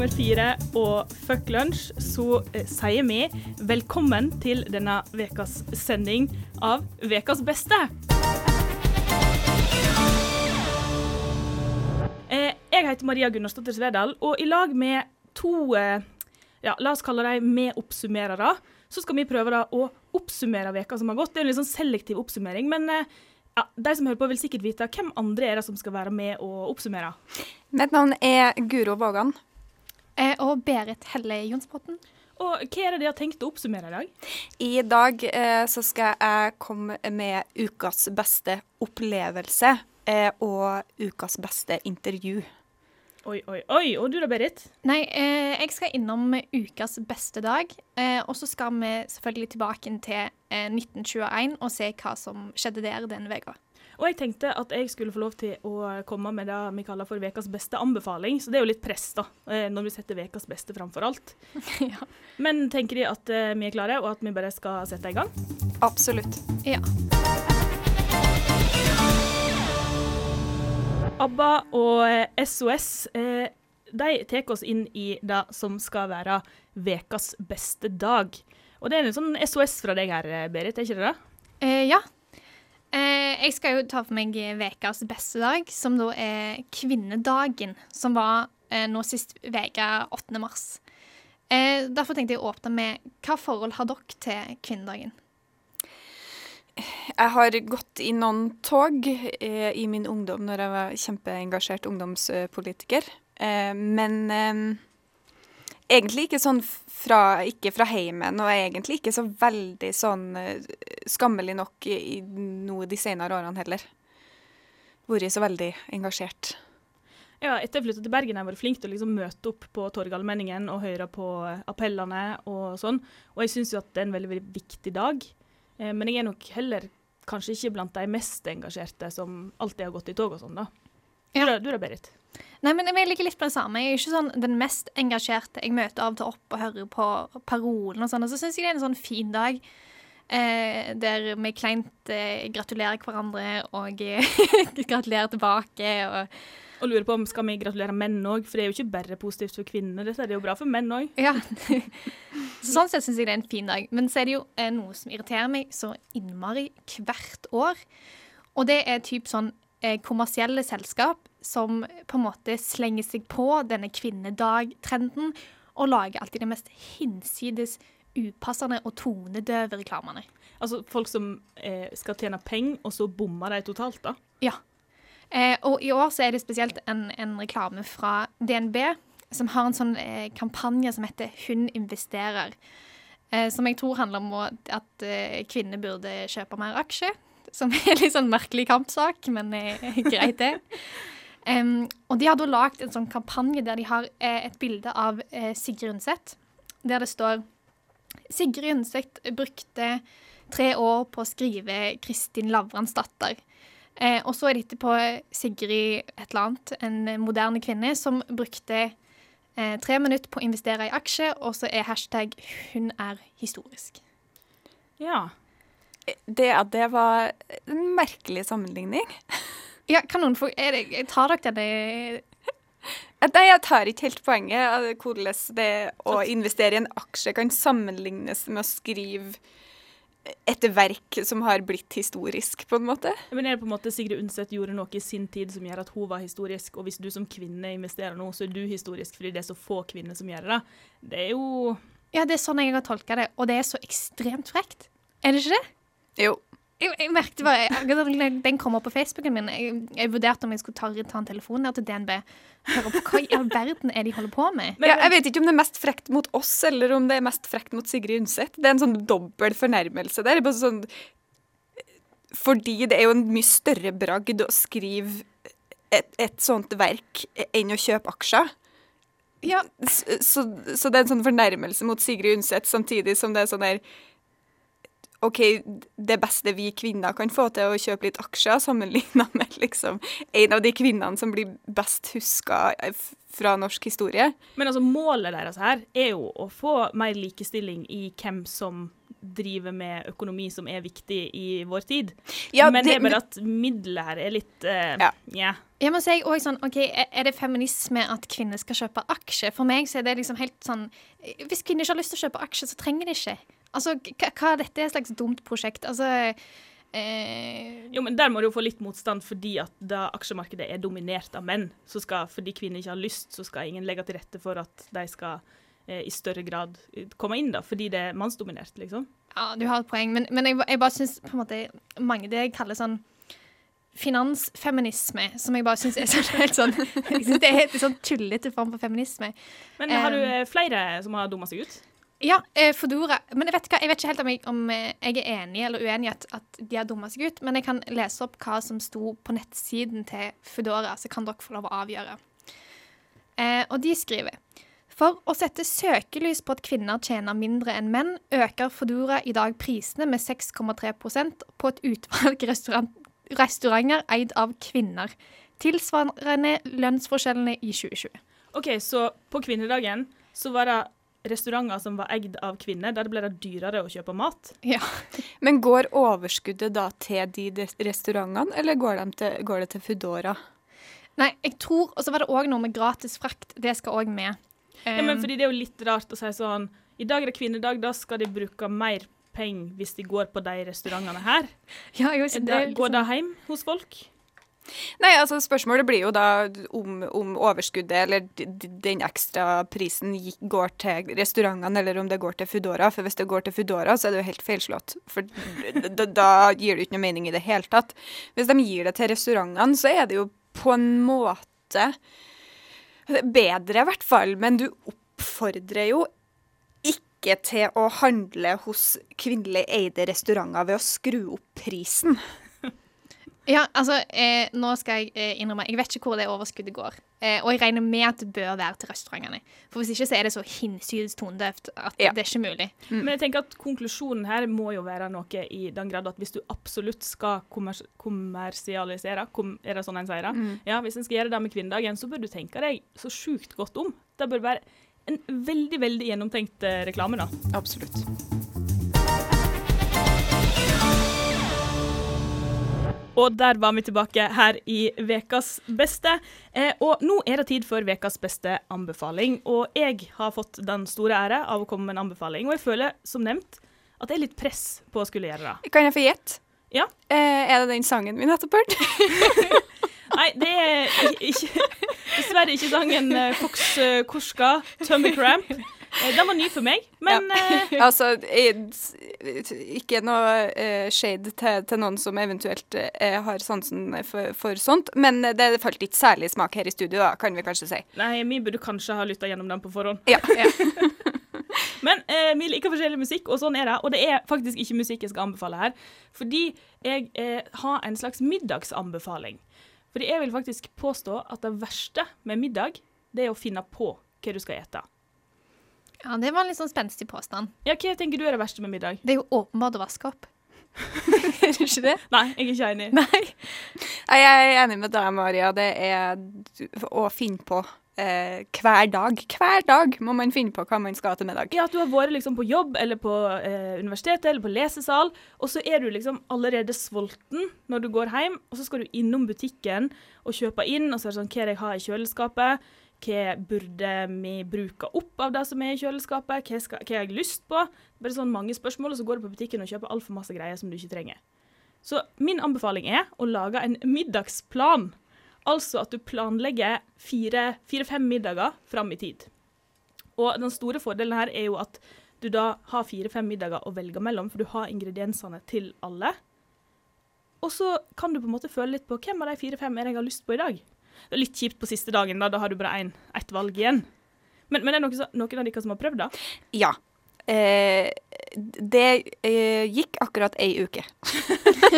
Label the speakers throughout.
Speaker 1: Nummer fire og Fuck Lunsj så eh, sier vi velkommen til denne ukas sending av Ukas beste. Eh, jeg heter Maria Gunnarsdottir Svedal, og i lag med to eh, ja, la oss kalle dem medoppsummerere, så skal vi prøve da å oppsummere veka som har gått. Det er en litt sånn selektiv oppsummering, men ja, de som hører på, vil sikkert vite hvem andre er det som skal være med og oppsummere.
Speaker 2: Mitt navn er Guro Vågan.
Speaker 3: Eh, og Berit Helle Jonsbråten.
Speaker 1: Og hva er det de har tenkt å oppsummere i dag?
Speaker 2: I dag eh, så skal jeg komme med ukas beste opplevelse eh, og ukas beste intervju.
Speaker 1: Oi, oi, oi. Og du da, Berit?
Speaker 3: Nei, eh, jeg skal innom ukas beste dag. Eh, og så skal vi selvfølgelig tilbake til eh, 1921 og se hva som skjedde der den veka.
Speaker 1: Og jeg tenkte at jeg skulle få lov til å komme med det vi kaller for ukas beste anbefaling. Så det er jo litt press, da, eh, når vi setter ukas beste framfor alt.
Speaker 3: ja.
Speaker 1: Men tenker de at eh, vi er klare, og at vi bare skal sette i gang?
Speaker 2: Absolutt.
Speaker 3: Ja.
Speaker 1: ABBA og SOS eh, de tar oss inn i det som skal være ukas beste dag. Og det er en sånn SOS fra deg her, Berit, er ikke det det?
Speaker 3: Eh, ja. Eh, jeg skal jo ta for meg ukas beste dag, som da er kvinnedagen, som var eh, nå sist uke, 8. mars. Eh, derfor tenkte jeg å åpne med hva forhold har dere til kvinnedagen?
Speaker 2: Jeg har gått i noen tog eh, i min ungdom når jeg var kjempeengasjert ungdomspolitiker. Eh, men eh, egentlig ikke sånn fra, ikke fra heimen, og egentlig ikke så veldig sånn eh, skammelig nok i, i noe de senere årene heller. Vært så veldig engasjert.
Speaker 1: Ja, etter jeg flytta til Bergen har jeg vært flink til å liksom møte opp på Torgallmenningen og høre på appellene og sånn. Og jeg syns jo at det er en veldig, veldig viktig dag. Eh, men jeg er nok heller kanskje ikke blant de mest engasjerte som alltid har gått i tog og sånn, da.
Speaker 3: Ja.
Speaker 1: Du da, Berit?
Speaker 3: Nei, men Jeg ligger litt på det samme. Jeg er ikke sånn den mest engasjerte. Jeg møter av og til opp og hører på parolen og sånn. Og så syns jeg det er en sånn fin dag eh, der vi kleint eh, gratulerer hverandre og eh, gratulerer tilbake. Og,
Speaker 1: Og lurer på om skal vi gratulere menn òg, for det er jo ikke bare positivt for kvinner. Dette er jo bra for menn òg.
Speaker 3: ja. så sånn sett syns jeg det er en fin dag. Men så er det jo eh, noe som irriterer meg så innmari hvert år. Og det er typ sånn eh, kommersielle selskap som på en måte slenger seg på denne kvinnedag-trenden og lager alltid de mest hinsides upassende og tonedøve reklamene.
Speaker 1: Altså folk som eh, skal tjene penger, og så bommer de totalt, da.
Speaker 3: Ja. Eh, og i år så er det spesielt en, en reklame fra DNB som har en sånn eh, kampanje som heter Hun investerer. Eh, som jeg tror handler om at eh, kvinner burde kjøpe mer aksjer. Som er litt sånn merkelig kampsak, men eh, greit, det. Em, og de har da lagd en sånn kampanje der de har eh, et bilde av eh, Sigrid Undset. Der det står Sigrid Undset brukte tre år på å skrive Kristin Lavransdatter. Eh, og så er det etterpå Sigrid et eller annet, en moderne kvinne, som brukte eh, tre minutter på å investere i aksje, og så er hashtag 'hun er historisk'.
Speaker 1: Ja.
Speaker 2: Det, at det var en merkelig sammenligning.
Speaker 3: Ja, kan noen få er det, Tar dere det
Speaker 2: Nei, jeg tar ikke helt poenget av hvordan det å investere i en aksje kan sammenlignes med å skrive et verk som har blitt historisk, på en måte.
Speaker 1: Men er det på en måte Sigrid Undset gjorde noe i sin tid som gjør at hun var historisk, og hvis du som kvinne investerer nå, så er du historisk fordi det er så få kvinner som gjør det. Det er jo
Speaker 3: Ja, det er sånn jeg har tolka det, og det er så ekstremt frekt. Er det ikke det?
Speaker 2: Jo.
Speaker 3: Jeg, jeg merket bare, jeg, Den kom opp på Facebooken min. Jeg, jeg vurderte om jeg skulle ta, ta en telefon der til DNB. Høre på hva i all verden er de holder på med?
Speaker 1: Men-
Speaker 2: ja, jeg vet ikke om det er mest frekt mot oss, eller om det er mest frekt mot Sigrid Undset. Det er en sånn dobbel fornærmelse der. Bare sånn, fordi det er jo en mye større bragd å skrive et, et sånt verk enn å kjøpe aksjer.
Speaker 3: Ja,
Speaker 2: Så, så, så det er en sånn fornærmelse mot Sigrid Undset, samtidig som det er sånn der OK, det beste vi kvinner kan få til, å kjøpe litt aksjer, sammenligna med liksom en av de kvinnene som blir best huska fra norsk historie.
Speaker 1: Men altså, målet deres her er jo å få mer likestilling i hvem som driver med økonomi som er viktig i vår tid.
Speaker 2: Ja,
Speaker 1: men det,
Speaker 2: det-
Speaker 1: er bare at middelet her er litt uh,
Speaker 2: Ja.
Speaker 3: Yeah. Jeg må er også sånn, ok, er er det feminisme at kvinner skal kjøpe aksjer? For meg så er det liksom helt sånn Hvis kvinner ikke har lyst til å kjøpe aksjer, så trenger de ikke. Altså, hva, hva er dette et slags dumt prosjekt? Altså eh,
Speaker 1: Jo, men Der må du jo få litt motstand fordi at da aksjemarkedet er dominert av menn, så skal, fordi kvinner ikke har lyst, så skal ingen legge til rette for at de skal eh, i større grad eh, komme inn, da, fordi det er mannsdominert, liksom.
Speaker 3: Ja, du har et poeng, men, men jeg, jeg bare syns på en måte mange det jeg kaller sånn finansfeminisme, som jeg bare syns er sånn helt sånn Jeg synes det er helt sånn tullete form for feminisme.
Speaker 1: Men har du
Speaker 3: Um,
Speaker 1: eh, flere som har dumma seg ut?
Speaker 3: Ja, eh, Fodora. Men jeg vet, hva, jeg vet ikke helt om jeg, om eh, jeg er enig eller uenig i at, at de har dumma seg ut, men jeg kan lese opp hva som sto på nettsiden til Foodora, så kan dere få lov å avgjøre. Eh, og de skriver For å sette søkelys på at kvinner tjener mindre enn menn, øker Foodora i dag prisene med 6,3% på et utvalg restaurant, restauranter eid av kvinner. Tilsvarende lønnsforskjellene i 2020.
Speaker 1: OK, så på kvinnedagen så var det restauranter som var eid av kvinner, der ble det dyrere å kjøpe mat.
Speaker 3: Ja.
Speaker 2: Men går overskuddet da til de restaurantene, eller går, de til, går det til Foodora?
Speaker 3: Nei, jeg tror Og så var det òg noe med gratis frakt. Det skal òg med.
Speaker 1: Ja, men
Speaker 3: Um,
Speaker 1: fordi det er jo litt rart å si sånn I dag er det kvinnedag, da skal de bruke mer penger hvis de går på de restaurantene her.
Speaker 3: ja, jeg, det,
Speaker 1: går
Speaker 3: liksom,
Speaker 1: det hjem hos folk?
Speaker 2: Nei, altså Spørsmålet blir jo da om, om overskuddet eller den ekstra prisen går til restaurantene, eller om det går til Foodora. For hvis det går til Foodora, så er det jo helt feilslått. For d- d- da gir det ikke noe mening i det hele tatt. Hvis de gir det til restaurantene, så er det jo på en måte bedre, i hvert fall. Men du oppfordrer jo ikke til å handle hos kvinnelig eide restauranter ved å skru opp prisen.
Speaker 3: Ja, altså, eh, nå skal jeg eh, innrømme Jeg vet ikke hvor det overskuddet går. Eh, og jeg regner med at det bør være til restaurantene. For hvis ikke så er det så hinsides tonedøvt at
Speaker 2: Ja.
Speaker 3: det er ikke mulig.
Speaker 1: Men jeg tenker at konklusjonen her må jo være noe i den grad at hvis du absolutt skal kommers kommersialisere, kom, er det sånn en sier det? Ja, hvis en skal gjøre det med kvinnedagen, så bør du tenke deg så sjukt godt om. Det bør være en veldig, veldig gjennomtenkt eh, reklame, da.
Speaker 2: Absolutt.
Speaker 1: Og der var vi tilbake her i Vekas beste. Eh, og nå er det tid for Vekas beste anbefaling. Og jeg har fått den store ære av å komme med en anbefaling, og jeg føler, som nevnt, at det er litt press på å skulle gjøre det.
Speaker 2: Kan jeg få gjette?
Speaker 1: Ja.
Speaker 2: Eh, er det den sangen vi nettopp hørte?
Speaker 1: Nei, det er ikke, Dessverre ikke sangen eh, Fox eh, Korska, 'Tummy Cramp'. Eh, den var ny for meg, men ja.
Speaker 2: altså, ikke noe eh, shade til, til noen som eventuelt eh, har sansen for, for sånt, men det falt ikke særlig smak her i studio, da, kan vi kanskje si.
Speaker 1: Nei, vi burde kanskje ha lytta gjennom den på forhånd.
Speaker 2: Ja.
Speaker 1: Men eh, vi liker forskjellig musikk, og sånn er det. Og det er faktisk ikke musikk jeg skal anbefale her, fordi jeg eh, har en slags middagsanbefaling. Fordi jeg vil faktisk påstå at det verste med middag, det er å finne på hva du skal ete.
Speaker 3: Ja, Det var en litt sånn spenstig påstand.
Speaker 1: Ja, hva tenker du er det verste med middag?
Speaker 3: Det er jo åpenbart å vaske opp. er du ikke det?
Speaker 1: Nei, jeg er ikke enig.
Speaker 3: Nei.
Speaker 2: Nei, Jeg er enig med deg, Maria. Det er å finne på eh, hver dag. Hver dag må man finne på hva man skal til middag.
Speaker 1: Ja, at du har vært liksom på jobb eller på eh, universitetet eller på lesesal, og så er du liksom allerede sulten når du går hjem, og så skal du innom butikken og kjøpe inn, og så er det sånn Hva jeg har i kjøleskapet? Hva burde vi bruke opp av det som er i kjøleskapet? Hva, skal, hva har jeg lyst på? Bare sånn mange spørsmål, og så går du på butikken og kjøper altfor masse greier som du ikke trenger. Så min anbefaling er å lage en middagsplan. Altså at du planlegger fire-fem fire, middager fram i tid. Og den store fordelen her er jo at du da har fire-fem middager å velge mellom, for du har ingrediensene til alle. Og så kan du på en måte føle litt på hvem av de fire-fem er det jeg har lyst på i dag. Det er litt kjipt på siste dagen, da, da har du bare ett valg igjen. Men, men er det noen, noen av dere som har prøvd det?
Speaker 2: Ja. Eh, det eh, gikk akkurat ei uke.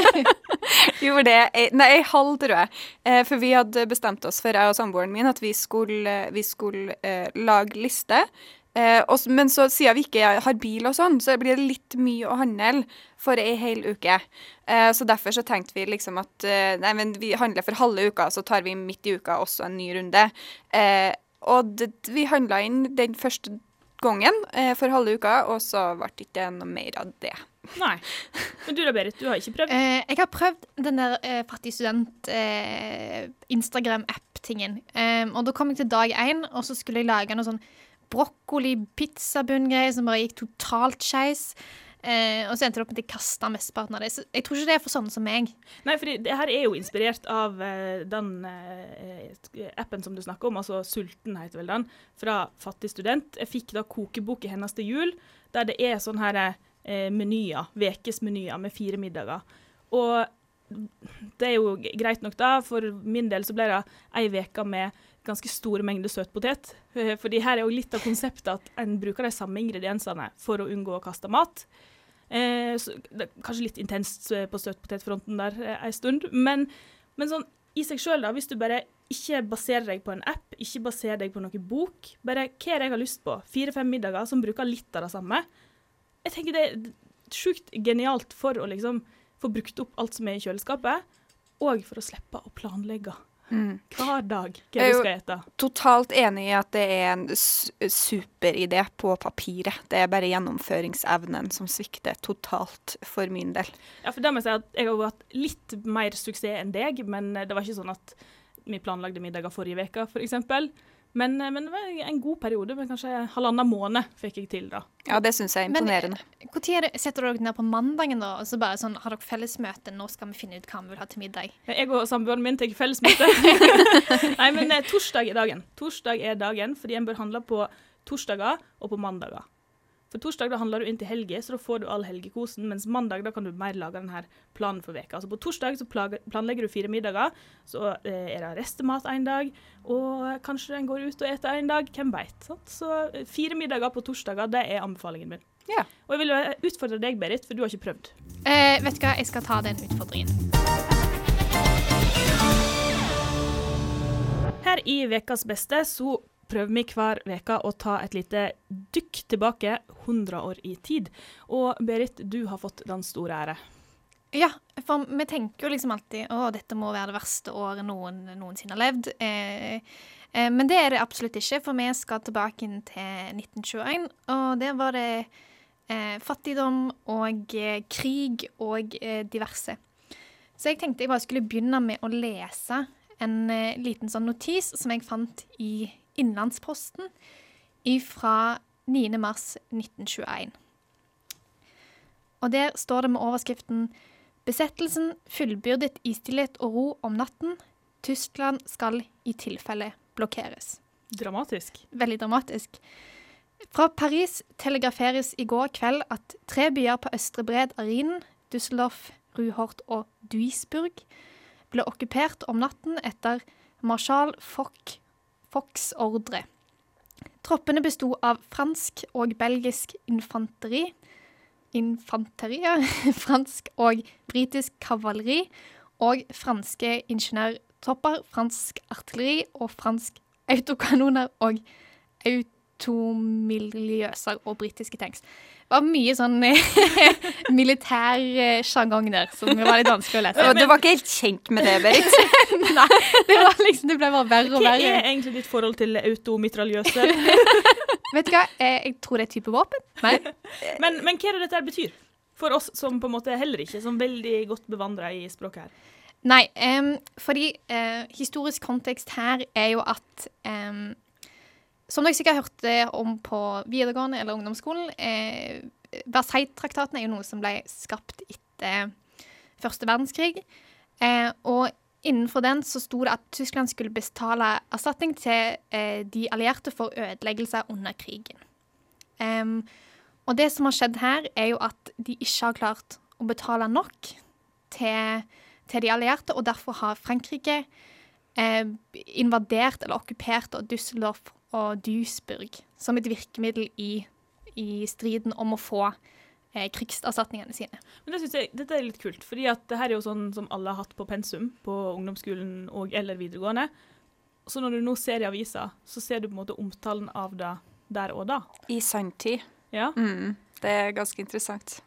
Speaker 2: Gjorde det ei, Nei, ei halv, tror jeg. Eh, for vi hadde bestemt oss for, jeg og samboeren min, at vi skulle, vi skulle eh, lage liste. Eh, og, men så siden vi ikke har bil og sånn, så blir det litt mye å handle for ei hel uke. Eh, så derfor så tenkte vi liksom at eh, nei, men vi handler for halve uka, så tar vi midt i uka også en ny runde. Eh, og det, vi handla inn den første gangen eh, for halve uka, og så ble det ikke noe mer av det.
Speaker 1: Nei. Men du da, Berit, du har ikke prøvd?
Speaker 3: Eh, jeg har prøvd den der eh, Fattig student eh, Instagram-app-tingen. Eh, og da kom jeg til dag én, og så skulle jeg lage noe sånn brokkoli-pizzabunn-greier som bare gikk totalt skeis. Eh, og så endte det opp med at jeg kasta mesteparten av det. Så jeg tror ikke det er for sånne som meg.
Speaker 1: Nei, for det her er jo inspirert av eh, den eh, appen som du snakker om, altså Sulten heter vel den, fra Fattig student. Jeg fikk da kokebok i hennes til jul, der det er sånne her eh, menyer, ukesmenyer med fire middager. Og det er jo greit nok, da. For min del så ble det ei uke med ganske store mengder søtpotet. Eh, Fordi her er jo litt av konseptet at en bruker de samme ingrediensene for å unngå å kaste mat. Eh, så det er kanskje litt intenst eh, på søtpotetfronten der eh, ei stund. Men, men sånn i seg sjøl, hvis du bare ikke baserer deg på en app, ikke baserer deg på noen bok, bare hva er det jeg har lyst på? Fire-fem middager som bruker litt av det samme. Jeg tenker det er sjukt genialt for å liksom få brukt opp alt som er i kjøleskapet, og for å slippe å planlegge hver dag hva du skal ete.
Speaker 2: Jeg er jo- Totalt enig i at det er en superidé på papiret. Det er bare gjennomføringsevnen som svikter totalt for min del.
Speaker 1: Ja, for det må jeg si at jeg har hatt litt mer suksess enn deg, men det var ikke sånn at vi planlagde middager forrige uke, f.eks. Men, men det var en god periode, men kanskje halvannen måned fikk jeg til, da.
Speaker 2: Ja, det syns jeg er imponerende.
Speaker 3: Hvor tid er setter dere ned på mandagen, da? Og så bare sånn, har dere fellesmøte? Nå skal vi finne ut hva vi vil ha til middag.
Speaker 1: Jeg og samboeren min tar fellesmøte. Nei, men eh, torsdag er dagen. Torsdag er dagen, fordi en bør handle på torsdager og på mandager. For torsdag da handler du inn til helge, så da får du all helgekosen, mens mandag da kan du mer lage denne planen for veka. Altså på torsdag så planlegger du fire middager, så eh, er det restemat en dag, og kanskje en går ut og eter en dag, hvem vet. Så eh, fire middager på torsdager, det er anbefalingen min.
Speaker 2: Ja.
Speaker 1: Og jeg vil eh, utfordre deg, Berit, for du har ikke prøvd.
Speaker 3: Eh, vet du hva, jeg skal ta den utfordringen.
Speaker 1: Her i Vekas beste så prøver vi hver veke å ta et lite dykk tilbake 100 år i tid. Og Berit, du har fått den store ære.
Speaker 3: Ja, for vi tenker jo liksom alltid å, dette må være det verste året noen noensinne har levd. Eh, eh, men det er det absolutt ikke, for vi skal tilbake inn til 1921. Og der var det eh, fattigdom og eh, krig og eh, diverse. Så jeg tenkte jeg bare skulle begynne med å lese en eh, liten sånn notis som jeg fant i Innlandsposten fra 9. mars 1921. Og der står det med overskriften Besettelsen fullbyrdet i stillhet og ro om natten. Tyskland skal i tilfelle blokkeres.
Speaker 1: Dramatisk.
Speaker 3: Veldig dramatisk. Fra Paris telegraferes i går kveld at tre byer på østre bred av Rhinen, Düsseldorf, Ruhort og Duisburg, ble okkupert om natten etter marshal Foch, Fochs ordre. Troppene besto av fransk og belgisk infanteri, infanteri, ja, fransk og britisk kavaleri, og franske ingeniørtropper, fransk artilleri og fransk autokanoner og automiljøser og britiske tanks. Var mye sånn militær eh, sjargong der som var litt vanskelig å lese.
Speaker 2: Og du var ikke helt kjent med det, Berit?
Speaker 3: Nei, det, var liksom, det ble bare verre og verre.
Speaker 1: Hva er egentlig ditt forhold til automitraljøse?
Speaker 3: Vet du hva, eh, jeg tror det er type våpen. Men,
Speaker 1: men, men hva er det dette betyr? For oss som på en måte heller ikke er sånn veldig godt bevandra i språket her.
Speaker 3: Nei, um, fordi uh, historisk kontekst her er jo at em, Som dere sikkert har hørt eh, om på videregående eller ungdomsskolen, eh, Versailles-traktaten er jo noe som ble skapt etter første verdenskrig. Eh, og innenfor den så sto det at Tyskland skulle betale erstatning til eh, de allierte for ødeleggelser under krigen. Em, og det som har skjedd her, er jo at de ikke har klart å betale nok til til de allierte, og derfor har Frankrike eh, invadert eller okkupert og Düsseldorf og Duisburg som et virkemiddel i, i striden om å få eh, krigserstatningene sine.
Speaker 1: Men det synes jeg, dette er litt kult, fordi at det her er jo sånn som alle har hatt på pensum på ungdomsskolen og eller videregående. Så når du nå ser i avisa, så ser du på en måte omtalen av det der og da.
Speaker 2: I sanntid.
Speaker 1: Ja.
Speaker 2: Mm, det er ganske interessant.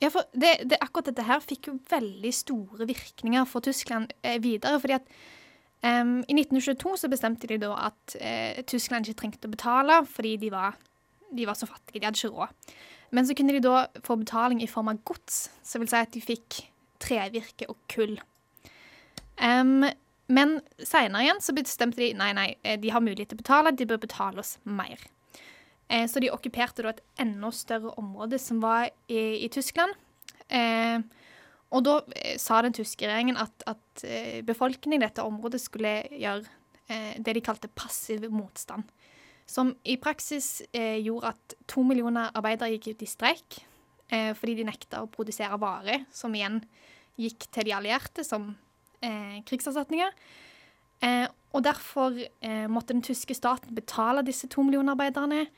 Speaker 3: Ja, for det, det, akkurat dette her fikk jo veldig store virkninger for Tyskland eh, videre. fordi at em, I 1922 så bestemte de da at uh, Tyskland ikke trengte å betale fordi de var, de var så fattige. De hadde ikke råd. Men så kunne de da få betaling i form av gods, som vil si at de fikk trevirke og kull. Um, men seinere igjen så bestemte de nei, nei, eh, de har mulighet til å betale, de bør betale oss mer. Uh, så de okkuperte da et enda større område som var i, i Tyskland. Eh, og da eh, sa den tyske regjeringen at, at eh, befolkningen i dette området skulle gjøre eh, det de kalte passiv motstand. Som i praksis gjorde at to millioner arbeidere gikk ut i streik fordi de nekta å produsere varer, som igjen gikk til de allierte som krigserstatninger. Og derfor måtte den tyske staten betale disse to millioner arbeiderne,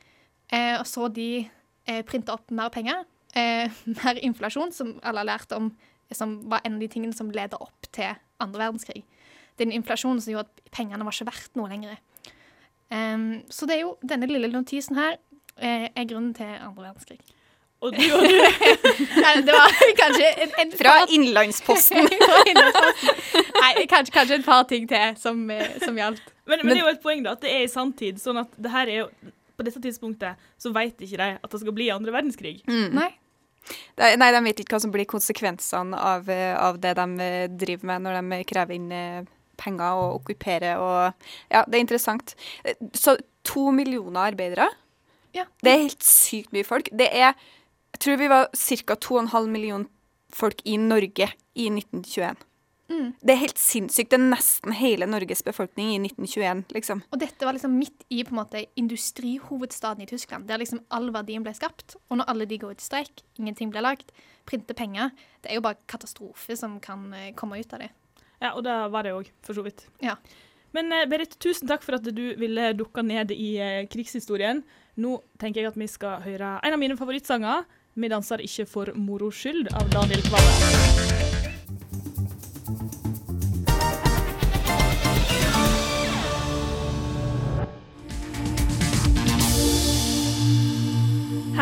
Speaker 3: og så de eh, printa opp mer penger, mer inflasjon, som alle har lært om, som var en av de tingene som ledet opp til andre verdenskrig. Den inflasjonen som gjorde at pengene var ikke verdt noe lenger. Um, så det er jo denne lille notisen her eh, er grunnen til andre verdenskrig.
Speaker 1: Og du og du
Speaker 3: Nei, det var kanskje en, en
Speaker 2: Fra
Speaker 3: par-
Speaker 2: Innlandsposten.
Speaker 3: Nei, kanskje, kanskje et par ting til som, eh, som gjaldt.
Speaker 1: men, men det er jo et poeng, da, at det er i sanntid. Sånn at det her er jo På dette tidspunktet så vet ikke de at det skal bli andre verdenskrig.
Speaker 3: Nei.
Speaker 2: Nei, de vet ikke hva som blir konsekvensene av, eh, av det de eh, driver med når de krever inn eh, penger og okkuperer og Ja, det er interessant. Så to millioner arbeidere,
Speaker 3: Ja.
Speaker 2: det er helt sykt mye folk. Det er Jeg tror vi var ca. 2,5 millioner folk i Norge i 1921.
Speaker 3: Mm.
Speaker 2: Det er helt sinnssykt. Det er nesten hele Norges befolkning i 1921, liksom.
Speaker 3: Og dette var liksom midt i på en måte industrihovedstaden i Tyskland, der liksom all verdien ble skapt. Og når alle de går ut i streik, ingenting blir lagt, printer penger Det er jo bare katastrofe som kan eh, komme ut av det.
Speaker 1: Ja, og det var det òg, for så vidt.
Speaker 3: Ja.
Speaker 1: Men eh, Berit, tusen takk for at du ville dukke ned i eh, krigshistorien. Nå tenker jeg at vi skal høre en av mine favorittsanger, 'Vi danser ikke for moro skyld', av Daniel Kvale.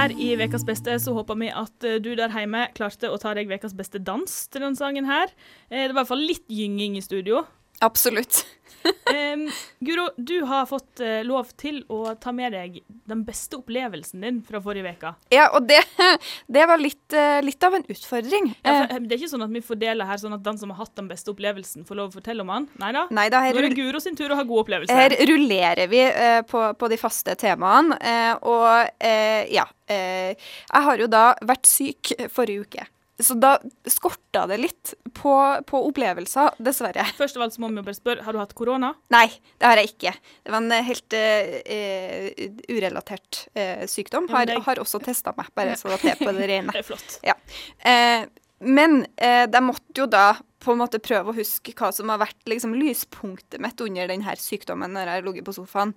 Speaker 1: Her i Vekas beste så håper vi at eh, du der hjemme klarte å ta deg Vekas beste dans til denne sangen her. Eh, Det var i hvert fall litt gynging i studio.
Speaker 2: Absolutt.
Speaker 1: um, Guro, du har fått uh, lov til å ta med deg den beste opplevelsen din fra forrige uke.
Speaker 2: Ja, og det, det var litt, uh, litt av en utfordring.
Speaker 1: Ja, for, eh, det er ikke sånn at vi fordeler her sånn at den som har hatt den beste opplevelsen, får lov å fortelle om den. Nei da. Nå er det Guro sin tur å ha god opplevelse.
Speaker 2: her rullerer vi uh, på, på de faste temaene. og ja Jeg har jo da vært syk forrige uke. Så da skorta det litt på, på opplevelser, dessverre.
Speaker 1: Først av alt så må vi bare spørre, har du hatt korona?
Speaker 2: Nei, det har jeg ikke. Det var en eh, helt eh, urelatert uh, sykdom.
Speaker 1: Ja, men
Speaker 2: Har, også testa meg, bare så at det er på det rene.
Speaker 1: Det er flott.
Speaker 2: Eh, men eh, de måtte jo da på en måte prøve å huske hva som har vært liksom, lyspunktet mitt under denne sykdommen når jeg har ligget på sofaen.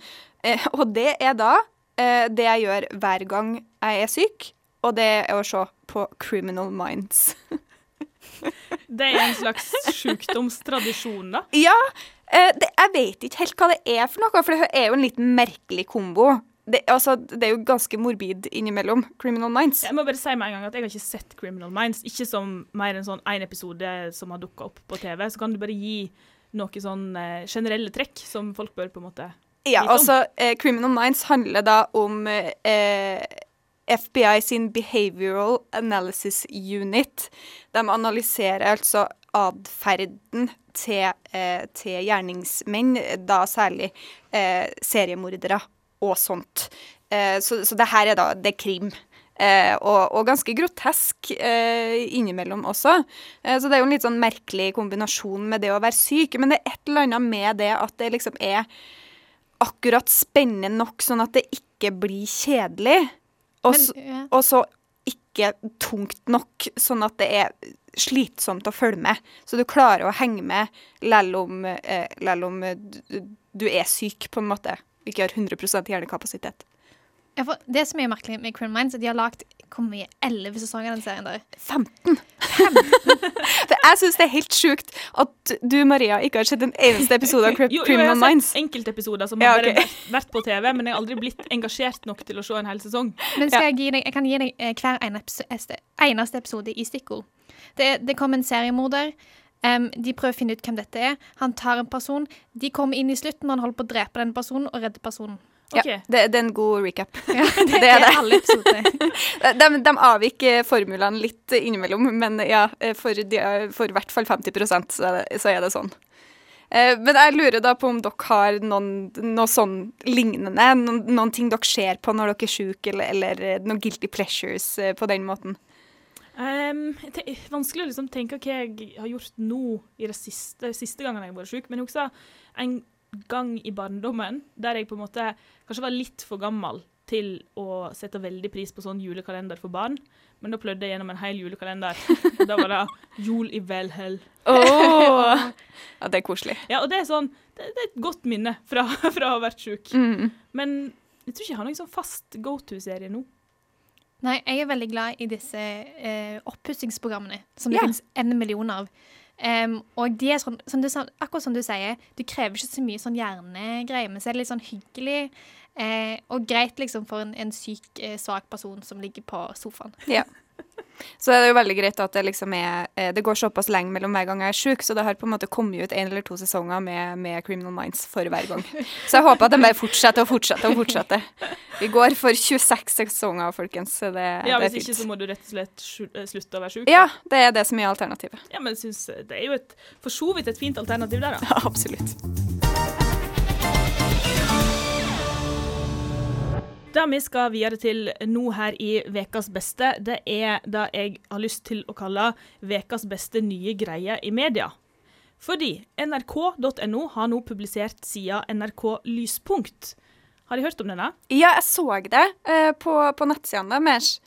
Speaker 2: Og det er da det jeg gjør hver gang jeg er syk, og det er å se på Criminal Minds.
Speaker 1: Det er en slags sjukdomstradisjon, da.
Speaker 2: ja, eh, det, jeg vet ikke helt hva det er for noe, for det er jo en litt merkelig kombo. Det, altså, det er jo ganske morbid innimellom. Criminal Minds.
Speaker 1: Jeg må bare si med en gang at jeg har ikke sett Criminal Minds. Ikke som mer enn sånn én episode som har dukka opp på TV. Så kan du bare gi noen sånn eh, generelle trekk som folk bør på en måte
Speaker 2: Ja,
Speaker 1: om.
Speaker 2: Ja, altså eh, Criminal Minds handler da om eh, FBI sin Behavioral Analysis Unit. De analyserer altså atferden til, eh, til gjerningsmenn, da særlig eh, seriemordere og sånt. Eh, så, så det her er da det er krim. Eh, og, og ganske grotesk eh, innimellom også. Eh, så det er jo en litt sånn merkelig kombinasjon med det å være syk. Men det er et eller annet med det at det liksom er akkurat spennende nok, sånn at det ikke blir kjedelig. Og,
Speaker 3: Men,
Speaker 2: og så ikke tungt nok, sånn at det er slitsomt å følge med. Så du klarer å henge med lell om, eh, lell om du, du er syk, på en måte. Ikke har 100 hjernekapasitet.
Speaker 3: Ja, for det som er merkelig med Criminal Minds, er at de har lagd hvor mye? Elleve sesonger av den serien der.
Speaker 2: 15. For jeg syns det er helt sjukt at du, Maria, ikke har sett en eneste episode av Cri-
Speaker 1: Jo, jo, jeg har
Speaker 2: Minds.
Speaker 1: sett enkeltepisoder som
Speaker 2: Ja,
Speaker 1: har bare vært, på TV, men jeg har aldri blitt engasjert nok til å se en hel sesong.
Speaker 3: Men skal jeg, gi deg, jeg kan gi deg eh, hver eneste, eneste episode i stikkord. Det, det kom en seriemorder. Um, de prøver å finne ut hvem dette er. Han tar en person. De kommer inn i slutten når han holder på å drepe den personen, og redde personen.
Speaker 1: OK.
Speaker 2: Ja, det, det er en god recap.
Speaker 3: Ja, det,
Speaker 2: Det er det.
Speaker 3: alle.
Speaker 2: De, de avviker formulene litt innimellom, men ja, for, de, for i hvert fall 50 så det, så er det sånn. Eh, Men jeg lurer da på om dere har noen, noe sånn lignende, noen, noen ting dere ser på når dere er syke, eller, eller eh, noen guilty pleasures eh, på den måten.
Speaker 1: Um, vanskelig å liksom tenke hva jeg har gjort nå i det siste, siste gangen jeg har vært syk, men jeg husker en gang i barndommen der jeg på en måte kanskje var litt for gammel til å sette veldig pris på sånn julekalender for barn. Men da plødde jeg gjennom en hel julekalender. Og da var det jul i velhell.
Speaker 2: Oh, Ja, det er koselig.
Speaker 1: Ja, og det er sånn Det, det er et godt minne fra, fra å ha vært sjuk.
Speaker 2: Mm.
Speaker 1: Men jeg tror ikke jeg har noen sånn fast go to-serie nå.
Speaker 3: Nei, jeg er veldig glad i disse eh, oppussingsprogrammene, som det
Speaker 2: Ja.
Speaker 3: finnes en million av. Em, og de er sånn, som du, akkurat som du sier, du krever ikke så mye sånn hjernegreier, men så er det litt sånn hyggelig eh, og greit liksom for en, en syk, eh, svak person som ligger på sofaen.
Speaker 2: Så det er jo veldig greit at det liksom er eh, Det går såpass lenge mellom hver gang jeg er sjuk, så det har på en måte kommet ut en eller to sesonger med, med Criminal Minds for hver gang. Så jeg håper at de bare fortsetter og fortsetter og fortsetter. Vi går for 26 sesonger, folkens. Så det,
Speaker 1: Ja,
Speaker 2: det er
Speaker 1: Hvis ikke så må du rett og slett eh, slutte å være sjuk.
Speaker 2: Ja, det er det som er alternativet.
Speaker 1: Ja, men jeg synes det er jo et, for så vidt et fint alternativ der, da.
Speaker 2: Ja, absolutt.
Speaker 1: Det vi skal videre til nå her i Vekas beste, det er det jeg har lyst til å kalle Vekas beste nye greie i media. Fordi nrk.no har nå publisert sida NRK Lyspunkt. Har dere hørt om denne?
Speaker 2: Ja, jeg så det eh, på, på nettsidene deres.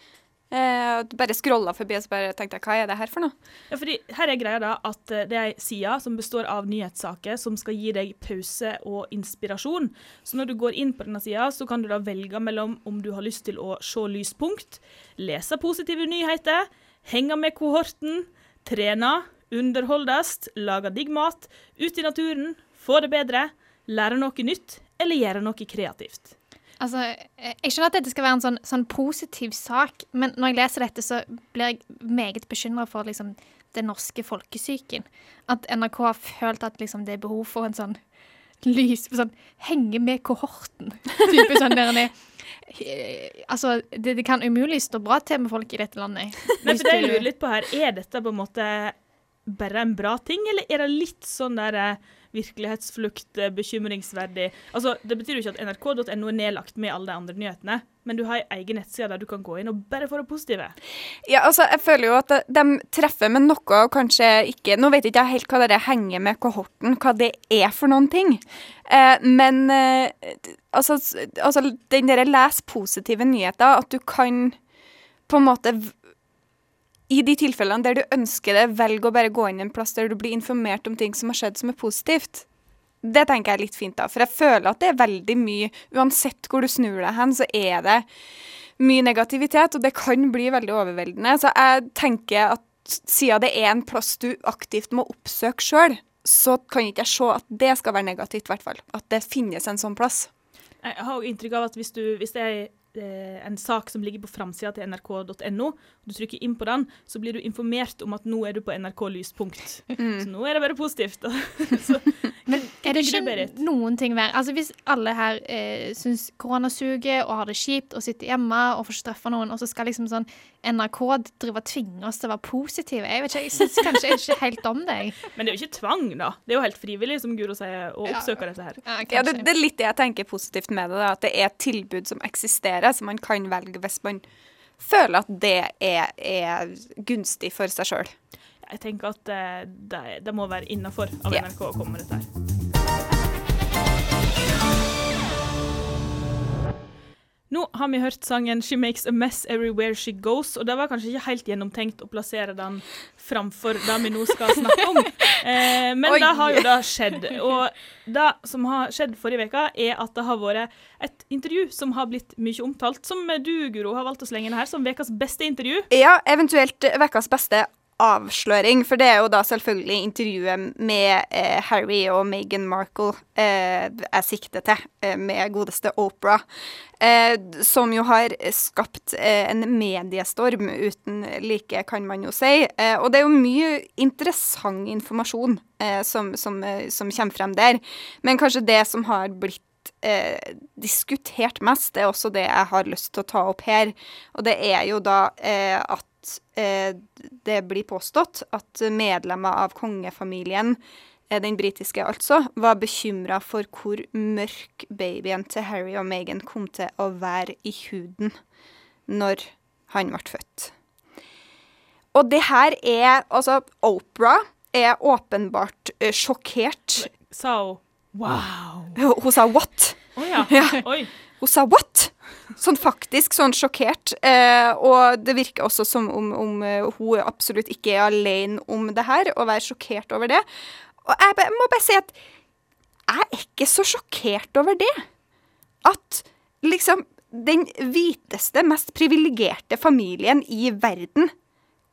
Speaker 2: Eh, bare scrolla forbi og så bare tenkte jeg, hva er det her for noe?
Speaker 1: Ja, fordi her er greia da at eh, det er ei side som består av nyhetssaker som skal gi deg pause og inspirasjon. Så når du går inn på denne sida, så kan du da velge mellom om du har lyst til å se lyspunkt, lese positive nyheter, henge med kohorten, trene, underholdes, lage digg mat, ut i naturen, få det bedre, lære noe nytt eller gjøre noe kreativt.
Speaker 3: Altså, eh, jeg skjønner at dette skal være en sånn, sånn positiv sak, men når jeg leser dette, så blir jeg meget bekymra for liksom, den norske folkesyken. At NRK har følt at liksom, det er behov for en sånn lys sånn Henge med kohorten. Type sånn der det, eh, Altså, det, det kan umulig stå bra til med folk i dette landet.
Speaker 1: Men for det jeg lurer litt på her, er dette på en måte bare en bra ting, eller er det litt sånn der eh, virkelighetsflukt, eh, bekymringsverdig? Altså, Det betyr jo ikke at nrk.no er nedlagt med alle de andre nyhetene, men du har ei egen nettside der du kan gå inn og bare få det positive.
Speaker 2: Ja, altså, jeg føler jo at de, treffer med noe og kanskje ikke Nå vet ikke jeg helt hva det henger med kohorten, hva det er for noen ting. Eh, men eh, altså, altså, den derre les positive nyheter, at du kan på en måte i de tilfellene der du ønsker det, velg å bare gå inn en plass der du blir informert om ting som har skjedd som er positivt. Det tenker jeg er litt fint, da. For jeg føler at det er veldig mye Uansett hvor du snur deg hen, så er det mye negativitet, og det kan bli veldig overveldende. Så jeg tenker at siden det er en plass du aktivt må oppsøke sjøl, så kan ikke jeg se at det skal være negativt, i hvert fall. At det finnes en sånn plass.
Speaker 1: Jeg har jo inntrykk av at hvis, du, hvis eh, en sak som ligger på framsida til nrk.no, og du trykker inn på den, så blir du informert om at nå er du på NRK Lyspunkt.
Speaker 2: Mm.
Speaker 1: Så nå er det bare positivt. så,
Speaker 3: Men er det ikke
Speaker 1: det,
Speaker 3: noen ting verre? Altså Hvis alle her eh, syns korona suger og har det kjipt og sitter hjemme og får ikke straffa noen, og så skal liksom sånn NRK drive og tvinge oss til å være positive Jeg vet ikke, jeg syns kanskje ikke helt om det.
Speaker 1: men det er jo ikke tvang, da. Det er jo helt frivillig, som Guro sier, å
Speaker 3: Ja.
Speaker 1: dette her.
Speaker 3: Ja,
Speaker 2: Ja, det, det er litt det jeg tenker positivt med det, da, at det er et tilbud som eksisterer, som man kan velge hvis man føler at det er, er gunstig for seg sjøl.
Speaker 1: Jeg tenker at eh, det, det må være innafor av NRK å komme med dette her. Nå har vi hørt sangen 'She Makes a Mess Everywhere She Goes', og det var kanskje ikke helt gjennomtenkt å plassere den framfor det vi nå skal snakke om. Eh, men
Speaker 2: Oi.
Speaker 1: det har jo da skjedd. Og det som har skjedd forrige uke, er at det har vært et intervju som har blitt mye omtalt, som du, Guro, har valgt å slenge inn her som ukas beste intervju.
Speaker 2: Ja, eventuelt ukas beste avsløring, for det er jo da selvfølgelig intervjuet med eh, Harry og Meghan Markle eh, jeg sikter til, eh, med godeste Oprah, eh, som jo har skapt eh, en mediestorm uten like, kan man jo si. Eh, og det er jo mye interessant informasjon som, som, som kommer frem der, men kanskje det som har blitt diskutert mest, det er også det jeg har lyst til å ta opp her. Og det er jo da eh, at eh, det blir påstått at medlemmer av kongefamilien, eh, den britiske altså, var bekymra for hvor mørk babyen til Harry og Meghan kom til å være i huden når han ble født. Og det her er Altså, Opera er åpenbart eh, sjokkert.
Speaker 1: Sa hun wow.
Speaker 2: Hun sa 'what'?
Speaker 1: Å ja.
Speaker 2: Ja.
Speaker 1: Oi.
Speaker 2: Hun sa 'what?' Sånn faktisk, sånn sjokkert. Eh, og det virker også som om, om eh, hun absolutt ikke er alene om det her, å være sjokkert over det. Og jeg må bare si at jeg er ikke så sjokkert over det. At liksom den hviteste, mest privilegerte familien i verden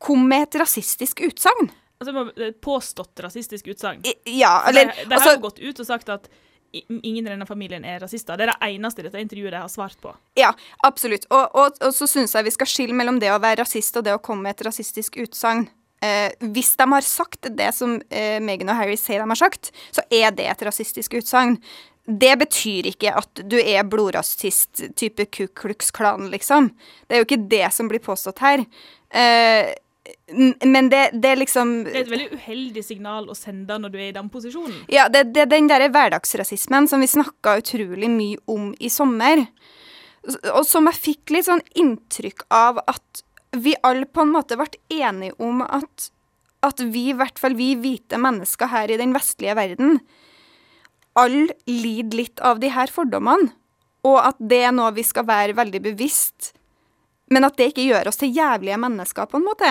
Speaker 2: kom med et rasistisk utsagn.
Speaker 1: Altså, et påstått rasistisk utsagn.
Speaker 2: Ja, eller
Speaker 1: de har
Speaker 2: altså,
Speaker 1: jo gått ut og sagt at ingen i denne familien er rasister. Det er det eneste dette intervjuet de har svart på.
Speaker 2: Ja, absolutt. Og, og, og så syns jeg vi skal skille mellom det å være rasist og det å komme med et rasistisk utsagn. Eh, hvis de har sagt det som eh, Meghan og Harry sier de har sagt, så er det et rasistisk utsagn. Det betyr ikke at du er blodrasist type Ku Klux Klan, liksom. Det er jo ikke det som blir påstått her. Eh, men det, det er liksom
Speaker 1: Det er et veldig uheldig signal å sende når du er i den posisjonen.
Speaker 2: ja, det, det er den derre hverdagsrasismen som vi snakka utrolig mye om i sommer. Og som jeg fikk litt sånn inntrykk av at vi alle på en måte ble enige om at, at vi, i hvert fall vi hvite mennesker her i den vestlige verden, alle lider litt av de her fordommene. Og at det er noe vi skal være veldig bevisst, men at det ikke gjør oss til jævlige mennesker, på en måte.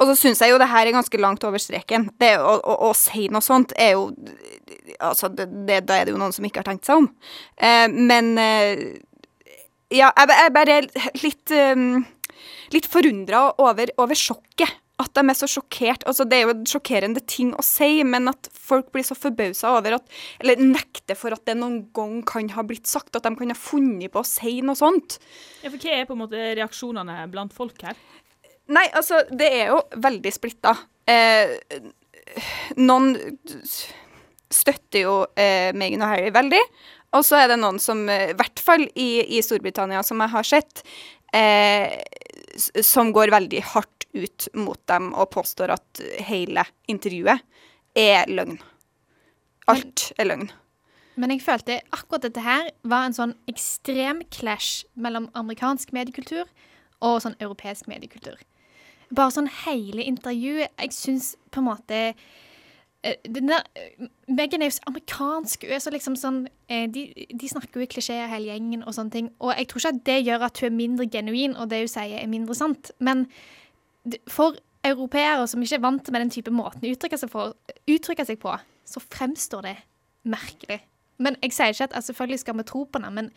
Speaker 2: Og så syns jeg jo det her er ganske langt over streken. Det å, å, å si noe sånt er jo Altså, det, det, da er det jo noen som ikke har tenkt seg om. Eh, men eh, Ja, jeg, jeg er bare litt um, Litt forundra over, over sjokket. At de er så sjokkert. Altså, det er jo en sjokkerende ting å si, men at folk blir så forbausa over at Eller nekter for at det noen gang kan ha blitt sagt. At de kan ha funnet på å si noe sånt.
Speaker 1: Ja, for hva er på en måte reaksjonene blant folk her?
Speaker 2: Nei, altså, det er jo veldig splitta. Eh, noen støtter jo eh, Meghan og Harry veldig. Og så er det noen som, eh, i hvert fall i, i Storbritannia, som jeg har sett, eh, som går veldig hardt ut mot dem og påstår at hele intervjuet er løgn. Alt er løgn.
Speaker 3: Men jeg følte akkurat dette her var en sånn ekstrem clash mellom amerikansk mediekultur og sånn europeisk mediekultur. Bare sånn hele intervjuet Jeg syns på en måte den der, Megan er jo amerikansk. Hun er så liksom sånn eh, de, de snakker jo i klisjeer hele gjengen og sånne ting. Og jeg tror ikke at det gjør at hun er mindre genuin, og det hun sier er mindre sant. Men for europeere som ikke er vant med den type måten å uttrykke seg på, så fremstår det merkelig. Men jeg sier ikke at altså, selvfølgelig skal vi tro på henne, men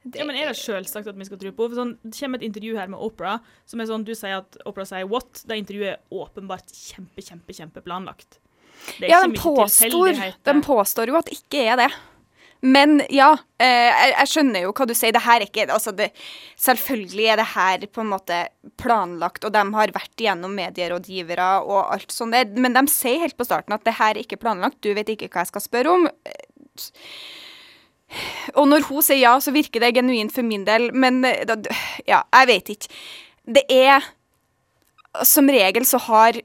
Speaker 3: det,
Speaker 1: Ja, men Er det selvsagt at vi skal tro på? For sånn, det kommer et intervju her med Opera, som er sånn, du sier at Opera sier what? Det intervjuet er åpenbart kjempe, kjempe, kjempeplanlagt.
Speaker 2: Ja,
Speaker 1: den
Speaker 2: de påstår, den påstår jo at det ikke er det. Men ja, eh, jeg, jeg skjønner jo hva du sier. Det her er ikke altså det, Selvfølgelig er det her på en måte planlagt, og de har vært igjennom medierådgivere og alt sånt der. Men de sier helt på starten at det her er ikke planlagt, du vet ikke hva jeg skal spørre om. Og når hun sier ja, så virker det genuint for min del, men eh, ja, jeg vet ikke. Det er Som regel så har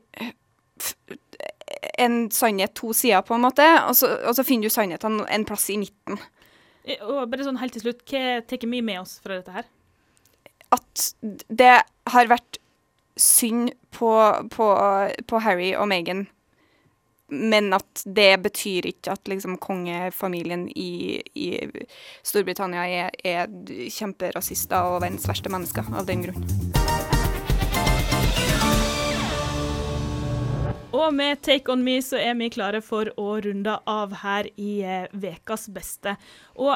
Speaker 2: en sannhet to sider, på en måte, og så, og så finner du sannheten en plass i midten.
Speaker 1: Og bare sånn helt til slutt, hva tar vi med oss fra dette her?
Speaker 2: At det har vært synd på, på, på Harry og Meghan, men at det betyr ikke at liksom kongefamilien i, i Storbritannia er, er kjemperasister og verdens verste mennesker av den grunn.
Speaker 1: Og med Take On Me så er vi klare for å runde av her i eh, Vekas beste. Og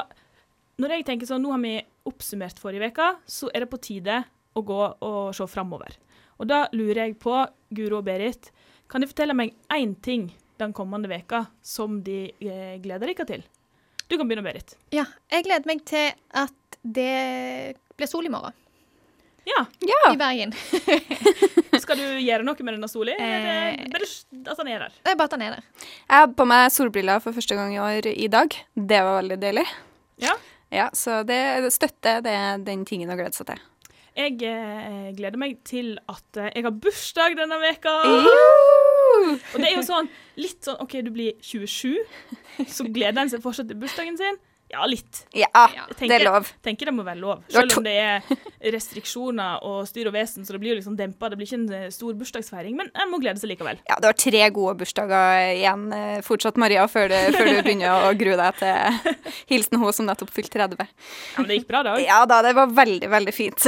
Speaker 1: når jeg tenker sånn, nå har vi oppsummert forrige veka, så er det på tide å gå og se framover. Og da lurer jeg på, Guro og Berit, kan de fortelle meg én ting den kommende veka som de eh, gleder dere til? Du kan begynne, Berit.
Speaker 3: Ja, jeg gleder meg til at det blir sol i morgen
Speaker 1: Ja,
Speaker 2: Ja.
Speaker 3: i Bergen.
Speaker 1: skal du gjøre noe med denne sola?
Speaker 3: Eh.
Speaker 1: bare at den er der?
Speaker 3: Det er bare at den er der.
Speaker 2: Jeg har på meg solbriller for første gang i år i dag. Det var veldig deilig.
Speaker 1: Ja.
Speaker 2: Ja, så det, det støtter det er den tingen å glede seg til.
Speaker 1: Jeg eh, gleder meg til at eh, jeg har bursdag denne veka. Og det er jo sånn litt sånn OK, du blir 27, så gleder en seg fortsatt til bursdagen sin. Ja, litt.
Speaker 2: Ja,
Speaker 3: Ja.
Speaker 2: det er lov.
Speaker 1: tenker det må være lov. Selv om det er restriksjoner og styr og vesen, så det blir jo liksom dempa. Det blir ikke en eh, stor bursdagsfeiring, men en må glede seg likevel.
Speaker 2: Ja, du har tre gode bursdager igjen eh, fortsatt, Maria, før du, før du begynner å grue deg til hilsen hun som nettopp fylte 30.
Speaker 1: Ja, men det gikk bra, da.
Speaker 2: Ja da, det var veldig, veldig fint.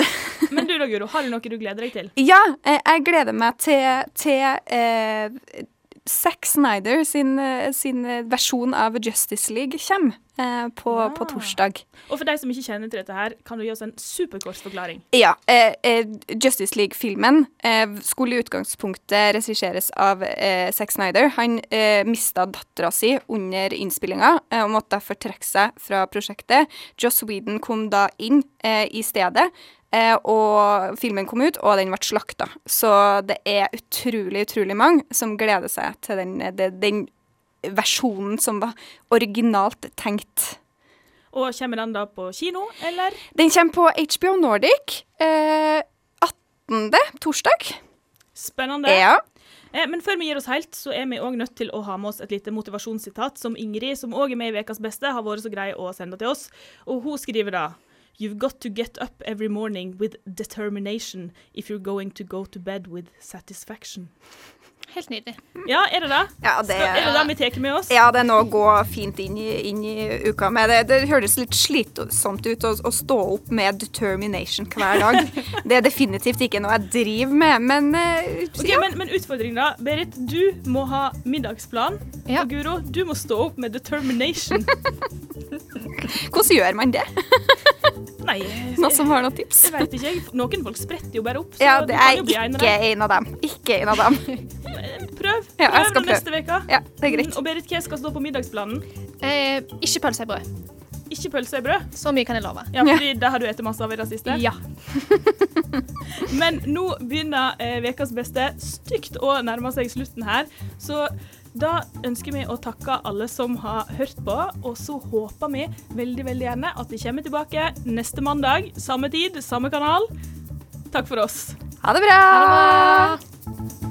Speaker 1: Men du da, Guro, har du noe du gleder deg til?
Speaker 2: Ja, eh, jeg gleder meg til, til eh, Zack Snyder sin, eh, sin versjon av Justice League kommer eh, på,
Speaker 1: Ja.
Speaker 2: på torsdag.
Speaker 1: Og for deg som ikke kjenner til dette her, kan du gi oss en superkort forklaring?
Speaker 2: Ja. Eh, eh, Justice League-filmen eh, skulle i utgangspunktet regisseres av eh, Zack Snyder. Han eh, mista dattera si under innspillinga eh, og måtte derfor trekke seg fra prosjektet. Joss Whedon kom da inn eh, i stedet. Eh, og filmen kom ut, og den ble slakta. Så det er utrolig, utrolig mange som gleder seg til den, den, den versjonen som var originalt tenkt.
Speaker 1: Og kommer den da på kino, eller?
Speaker 2: Den kommer på HBO Nordic eh, 18. torsdag.
Speaker 1: Spennende.
Speaker 2: Ja.
Speaker 1: Eh, men før vi gir oss helt, så er vi òg nødt til å ha med oss et lite motivasjonssitat som Ingrid, som òg er med i Ukas beste, har vært så grei å sende til oss. Og hun skriver da You've got to get up every morning with determination if you're going to go to bed with satisfaction.
Speaker 3: Helt nydelig.
Speaker 1: Ja, er det det?
Speaker 2: Ja, det
Speaker 1: Skal, er det det vi tar med oss?
Speaker 2: Ja, det er noe å gå fint inn i, inn i uka med. Det, det høres litt slitsomt ut å, å stå opp med determination hver dag. Det er definitivt ikke noe jeg driver med, men uh,
Speaker 1: Ok,
Speaker 2: ja.
Speaker 1: men, men utfordringen, da. Berit, du må ha middagsplan.
Speaker 3: Ja.
Speaker 1: Og Guro, du må stå opp med determination.
Speaker 2: hvordan gjør man det?
Speaker 1: Nei, jeg,
Speaker 2: Noen som har noen tips?
Speaker 1: jeg vet ikke. jeg. Noen folk spretter jo bare opp. Så
Speaker 2: Ja, det er
Speaker 1: jo en
Speaker 2: ikke en av dem. Ikke en av dem.
Speaker 1: Prøv.
Speaker 2: Ja, jeg
Speaker 1: Prøv
Speaker 2: skal
Speaker 1: prøve. neste uke.
Speaker 2: Ja, det er greit.
Speaker 1: Og Berit, hva skal stå på middagsplanen?
Speaker 3: Eh, ikke pølse i brød.
Speaker 1: Ikke pølse i brød.
Speaker 3: Så mye kan jeg love.
Speaker 1: Ja, fordi det har du spist masse av i det siste.
Speaker 3: Ja.
Speaker 1: Men nå begynner eh, beste stygt å nærme seg slutten her. Så da ønsker vi å takke alle som har hørt på, og så håper vi veldig veldig gjerne at vi kommer tilbake neste mandag. Samme tid, samme kanal. Takk for oss.
Speaker 2: Ha det bra!
Speaker 3: Ha det bra.